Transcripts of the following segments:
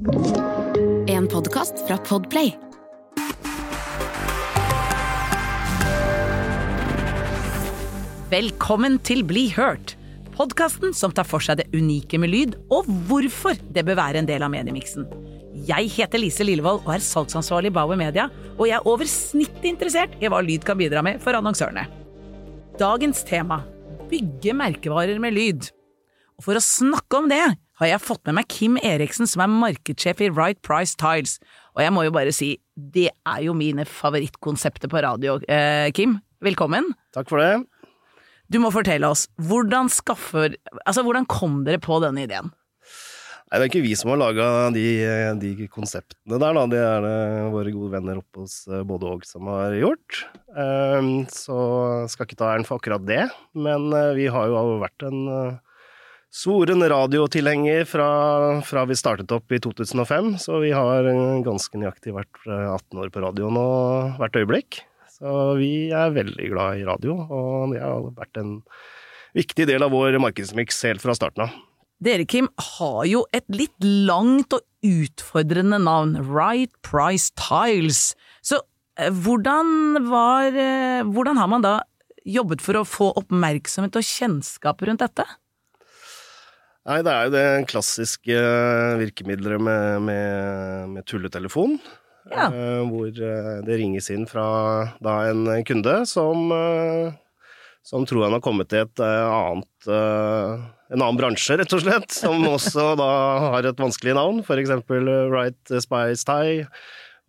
En podkast fra Podplay. Velkommen til Bli hørt, podkasten som tar for seg det unike med lyd, og hvorfor det bør være en del av mediemiksen. Jeg heter Lise Lillevold og er salgsansvarlig i Bauer Media, og jeg er over snittet interessert i hva lyd kan bidra med for annonsørene. Dagens tema bygge merkevarer med lyd. Og for å snakke om det har jeg fått med meg Kim Eriksen, som er markedssjef i Right Price Tiles. Og jeg må jo bare si, det er jo mine favorittkonsepter på radio. Eh, Kim, velkommen. Takk for det. Du må fortelle oss, hvordan skaffer Altså, hvordan kom dere på denne ideen? Nei, det er ikke vi som har laga de, de, konseptene der, da. Det er det våre gode venner oppe hos eh, både og som har gjort. Um, så skal ikke ta æren for akkurat det, men uh, vi har jo vært en svoren radiotilhenger fra, fra, vi startet opp i 2005, så vi har ganske nøyaktig vært 18 år på radio nå hvert øyeblikk. Så vi er veldig glad i radio, og det har vært en viktig del av vår markedsmiks helt fra starten av. Dere, Kim, har jo et litt langt og utfordrende navn, Right Price Tiles. Så eh, hvordan var eh, Hvordan har man da jobbet for å få oppmerksomhet og kjennskap rundt dette? Nei, det er jo det klassiske virkemidlet med, med, med tulletelefon. Ja. Uh, hvor uh, det ringes inn fra da en kunde som, som tror han har kommet til et annet en annen bransje, rett og slett, som også da har et vanskelig navn, eksempel Right Spice Tie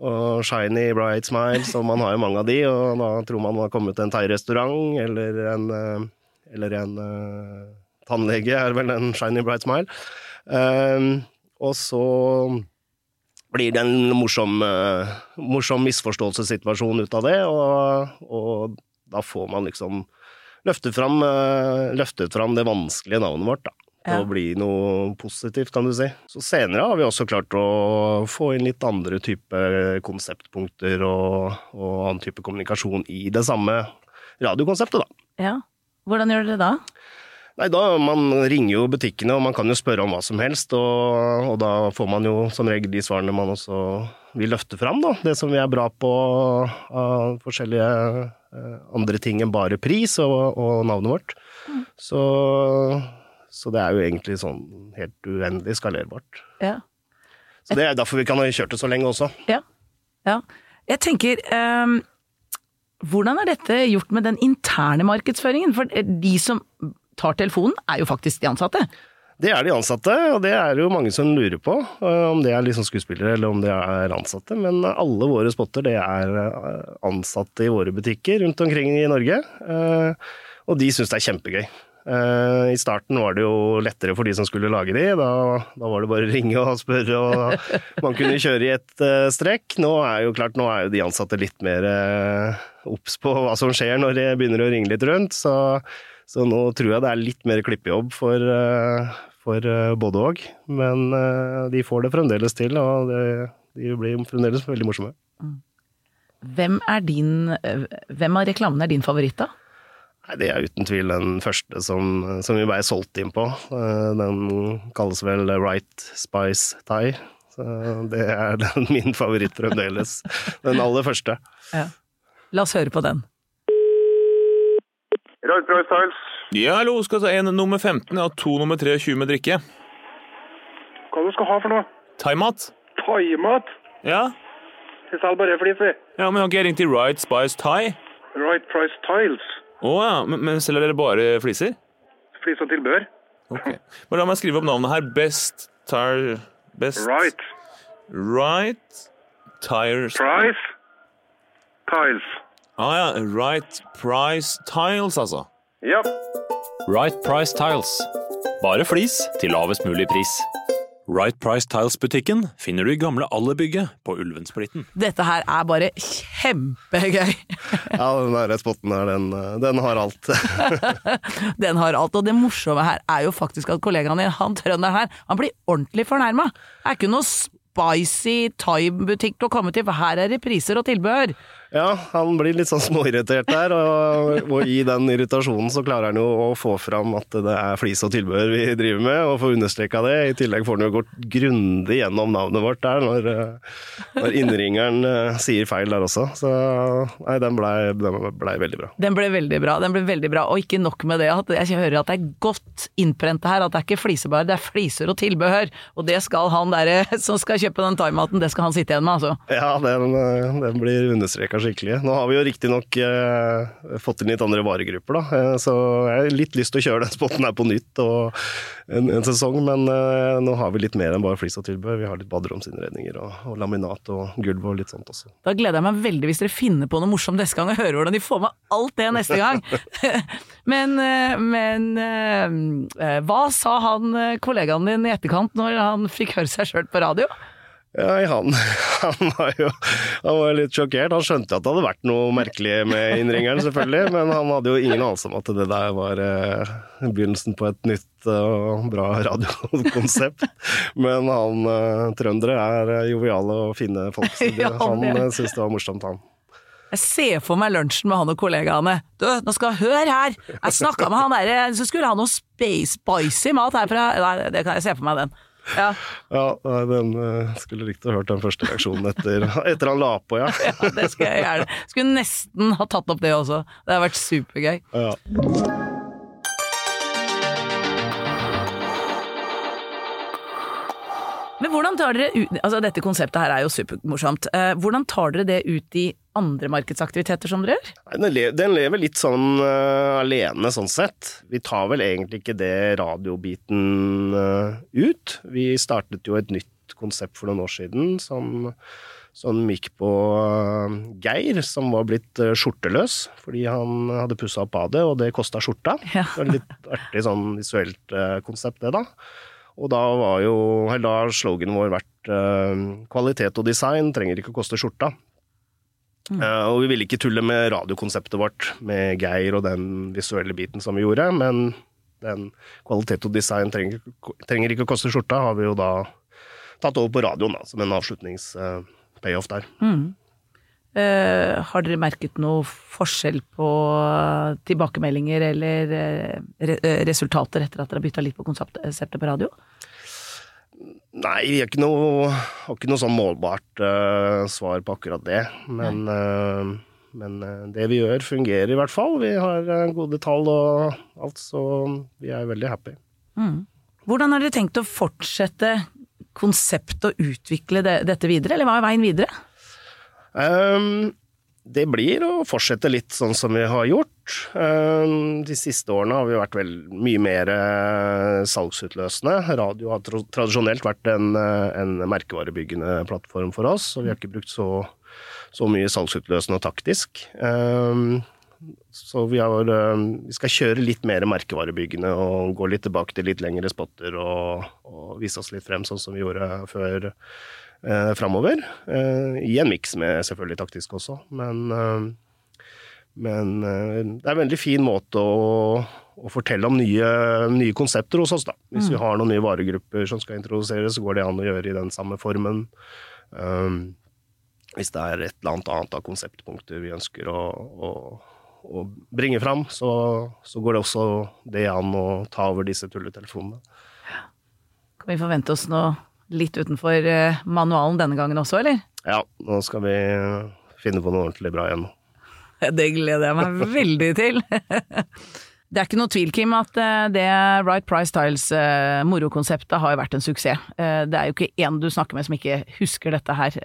og Shiny Bright Smile, som man har jo mange av de, og da tror man man har kommet til en thairestaurant eller en, eller en tannlege, er vel en Shiny Bright Smile. og så blir det en morsom, uh, morsom misforståelsessituasjon ut av det, og, og, da får man liksom løftet fram, uh, løftet fram det vanskelige navnet vårt, da. Til ja. å bli noe positivt, kan du si. Så senere har vi også klart å få inn litt andre type konseptpunkter og, og annen type kommunikasjon i det samme radiokonseptet, da. Ja. Hvordan gjør dere det da? Nei, da Man ringer jo butikkene, og man kan jo spørre om hva som helst. Og, og, da får man jo som regel de svarene man også vil løfte fram, da. Det som vi er bra på av forskjellige eh, andre ting enn bare pris og, og navnet vårt. Mm. Så, så, det er jo egentlig sånn helt uendelig skalerbart. Ja. Så det er derfor vi kan ha kjørt det så lenge også. Ja. ja. Jeg tenker um, Hvordan er dette gjort med den interne markedsføringen? For de som tar telefonen, er jo faktisk de ansatte. Det er de ansatte, og det er jo mange som lurer på eh, om det er liksom skuespillere eller om det er ansatte. Men alle våre spotter det er eh, ansatte i våre butikker rundt omkring i Norge. Eh, og de syns det er kjempegøy. I starten var det jo lettere for de som skulle lage de. Da, da var det bare å ringe og spørre, og man kunne kjøre i ett strekk. Nå er jo klart, nå er jo de ansatte litt mer obs på hva som skjer når det begynner å ringe litt rundt. Så så nå tror jeg det er litt mer klippejobb for, eh, for eh, både og. Men eh, de får det fremdeles til, og det, de blir fremdeles veldig morsomme. Mm. Hvem, er din, hvem av reklamene er din favoritt, da? Nei, Det er uten tvil den første som, som vi ble solgt inn på. Den kalles vel Right Spice Tie. Så det er den, min favoritt fremdeles. Den aller første. Ja. La oss høre på den. Right Price Tiles. Ja, hallo. Skal ta en nummer 15 og to nummer 23 med drikke. Hva du skal ha for noe? Thaimat. Thaimat? Ja. Jeg selger bare flis, vi. Ja, men har ikke jeg ringt til Right Spice Thai? Right Price Tiles. Å ja, men, men selger dere bare fliser? Flis og tilbehør. Ok. Men la meg skrive opp navnet her. Best Tire Best Right. Right Tires Price Tiles. Ah ja, Right Price Tiles, altså. Ja. Right Price Tiles. Bare flis til lavest mulig pris. Right Price Tiles-butikken finner du i gamle Allerbygget på Ulvensplitten. Dette her er bare kjempegøy! ja, den der spotten her, den, den har alt. den har alt, og det morsomme her er jo faktisk at kollegaen din, han trønderen her, han blir ordentlig fornærma. Det er ikke noe spicy time-butikk å komme til, for her er det priser og tilbehør. Ja, han blir litt sånn småirritert der, og, og i den irritasjonen så klarer han jo å få fram at det er flis og tilbehør vi driver med, og få understreka det. I tillegg får han jo gått grundig gjennom navnet vårt der, når, eh, når innringeren eh, sier feil der også. Så nei, den blei ble veldig bra. Den ble veldig bra, den ble veldig bra. Og ikke nok med det, at jeg hører at det er godt innprenta her, at det er ikke flisebar, det er fliser og tilbehør. Og det skal han der som skal kjøpe den thaimaten, det skal han sitte igjen med, altså. Ja, den, eh, den blir understreka skikkelig. Nå har vi jo riktignok eh, fått inn litt andre varegrupper, da. Eh, så jeg har litt lyst til å kjøre den spotten her på nytt og en, en sesong, men eh, nå har vi litt mer enn bare flis og tilbehør. Vi har litt baderomsinnredninger og, og, laminat og gulv og litt sånt også. Da gleder jeg meg veldig hvis dere finner på noe morsomt neste gang og hører hvordan de får med alt det neste gang. men, eh, men eh, hva sa han kollegaen din i etterkant når han fikk høre seg sjøl på radio? Ja, han, han, var jo han var litt sjokkert. Han skjønte at det hadde vært noe merkelig med innringeren, selvfølgelig, men han hadde jo ingen anelse om at det der var eh, begynnelsen på et nytt og bra radiokonsept. Men han eh, trøndere er eh, joviale og fine folk, så det, han eh, syntes det var morsomt, han. Jeg ser for meg lunsjen med han og kollegaene. Du, nå skal jeg høre her! Jeg snakka med han derre Så skulle ha noe space spicy mat herfra. Nei, det kan jeg se for meg den. Ja. ja den uh, skulle likt å hørt den første reaksjonen etter, etter han la på, ja. ja. Det skulle jeg gjerne. Skulle nesten ha tatt opp det også. Det har vært supergøy. Ja. Men hvordan tar dere ut Altså dette konseptet her er jo supermorsomt. Uh, hvordan tar dere det ut i andre markedsaktiviteter som dere gjør? Den lever litt sånn uh, alene, sånn sett. Vi tar vel egentlig ikke det radiobiten uh, ut. Vi startet jo et nytt konsept for noen år siden som, som gikk på uh, Geir, som var blitt skjorteløs fordi han hadde pussa opp badet, og det kosta skjorta. Ja. Det var litt artig sånn visuelt konsept, det, da. Og da var jo da har sloganen vår vært uh, kvalitet og design trenger ikke å koste skjorta. Mm. Uh, og vi ville ikke tulle med radiokonseptet vårt med Geir og den visuelle biten som vi gjorde, men den kvalitet og design trenger, trenger ikke å koste skjorta, har vi jo da tatt over på radioen da, som en avslutnings-payoff uh, der. Mm. Uh, har dere merket noe forskjell på tilbakemeldinger eller re resultater etter at dere har bytta litt på konseptet på radio? Nei, vi har ikke noe, har ikke noe sånn målbart uh, svar på akkurat det. Men, uh, men det vi gjør, fungerer i hvert fall. Vi har gode tall og alt, så vi er veldig happy. Mm. Hvordan har dere tenkt å fortsette konseptet og utvikle det, dette videre, eller hva er veien videre? Um, det blir å fortsette litt sånn som vi har gjort. Ehm, de siste årene har vi vært vel mye mer eh, salgsutløsende. Radio har tradisjonelt vært en, eh, en merkevarebyggende plattform for oss, og vi har ikke brukt så, så mye salgsutløsende og taktisk. Ehm, så vi, har, vi, skal kjøre litt mer merkevarebyggende og gå litt tilbake til litt lengre spotter og, og vise oss litt frem, sånn som vi gjorde før eh, framover. Eh, I en miks med selvfølgelig taktisk også, men, eh, men eh, det er en veldig fin måte å, å fortelle om nye, nye, konsepter hos oss, da. Hvis mm. vi har noen nye varegrupper som skal introduseres, så går det an å gjøre i den samme formen. Um, hvis det er et eller annet annet av konseptpunkter vi ønsker å, å, å bringe fram, så, så, går det også det an å ta over disse tulletelefonene. Kan vi forvente oss noe litt utenfor eh, manualen denne gangen også, eller? Ja, nå skal vi finne på noe ordentlig bra igjen. Det gleder jeg meg veldig til. Det er ikke noe tvil, Kim, at eh, det Right Price Tiles eh, morokonseptet har vært en suksess. Det er jo ikke én du snakker med som ikke husker dette her.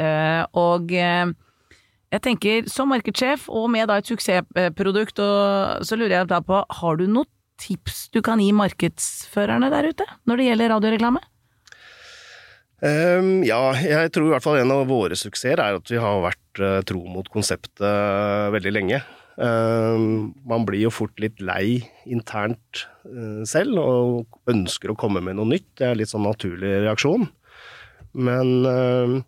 Og jeg tenker, som markedssjef og med da et suksessprodukt, så lurer jeg da på, har du noen tips du kan gi markedsførerne der ute når det gjelder radioreklame? Um, ja, jeg tror i hvert fall en av våre suksesser er at vi har vært uh, tro mot konseptet uh, veldig lenge. Um, man blir jo fort litt lei internt uh, selv, og ønsker å komme med noe nytt. Det er litt sånn naturlig reaksjon. Men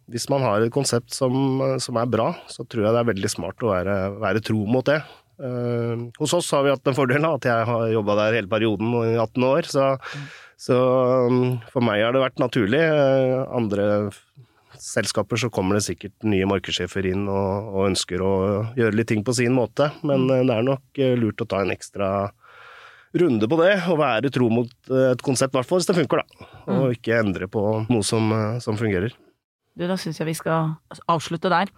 hvis man har et konsept som, som, er bra, så tror jeg det er veldig smart å være, være tro mot det. hos oss har vi hatt den fordelen at jeg har jobba der hele perioden i 18 år. så mm så um, for meg har det vært naturlig. Andre selskaper så kommer det sikkert nye markedssjefer inn og, og ønsker å gjøre litt ting på sin måte, men eh, det er nok eh, lurt å ta en ekstra runde på det, og være tro mot eh, et konsept, i hvert fall hvis det funker, da. Og ikke endre på noe som, eh, som fungerer. Du, da syns jeg vi skal avslutte der,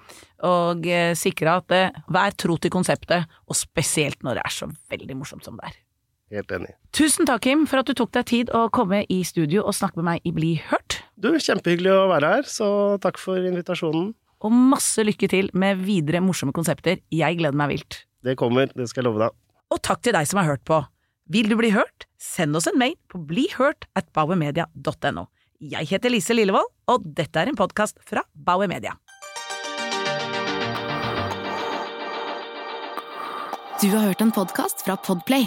og eh, sikre at det, vær tro til konseptet, og spesielt når det er så veldig morsomt som det er. Helt enig. Tusen takk, Kim, for at du tok deg tid å komme i studio og snakke med meg i Bli hørt. Du, kjempehyggelig å være her, så takk for invitasjonen. Og masse lykke til med videre morsomme konsepter. Jeg gleder meg vilt. Det kommer, det skal jeg love deg. Og takk til deg som har hørt på. Vil du bli hørt? Send oss en mail på blihørt at bauermedia.no. Jeg heter Lise Lillevold, og dette er en podkast fra Bauer Media. Du har hørt en podkast fra Podplay.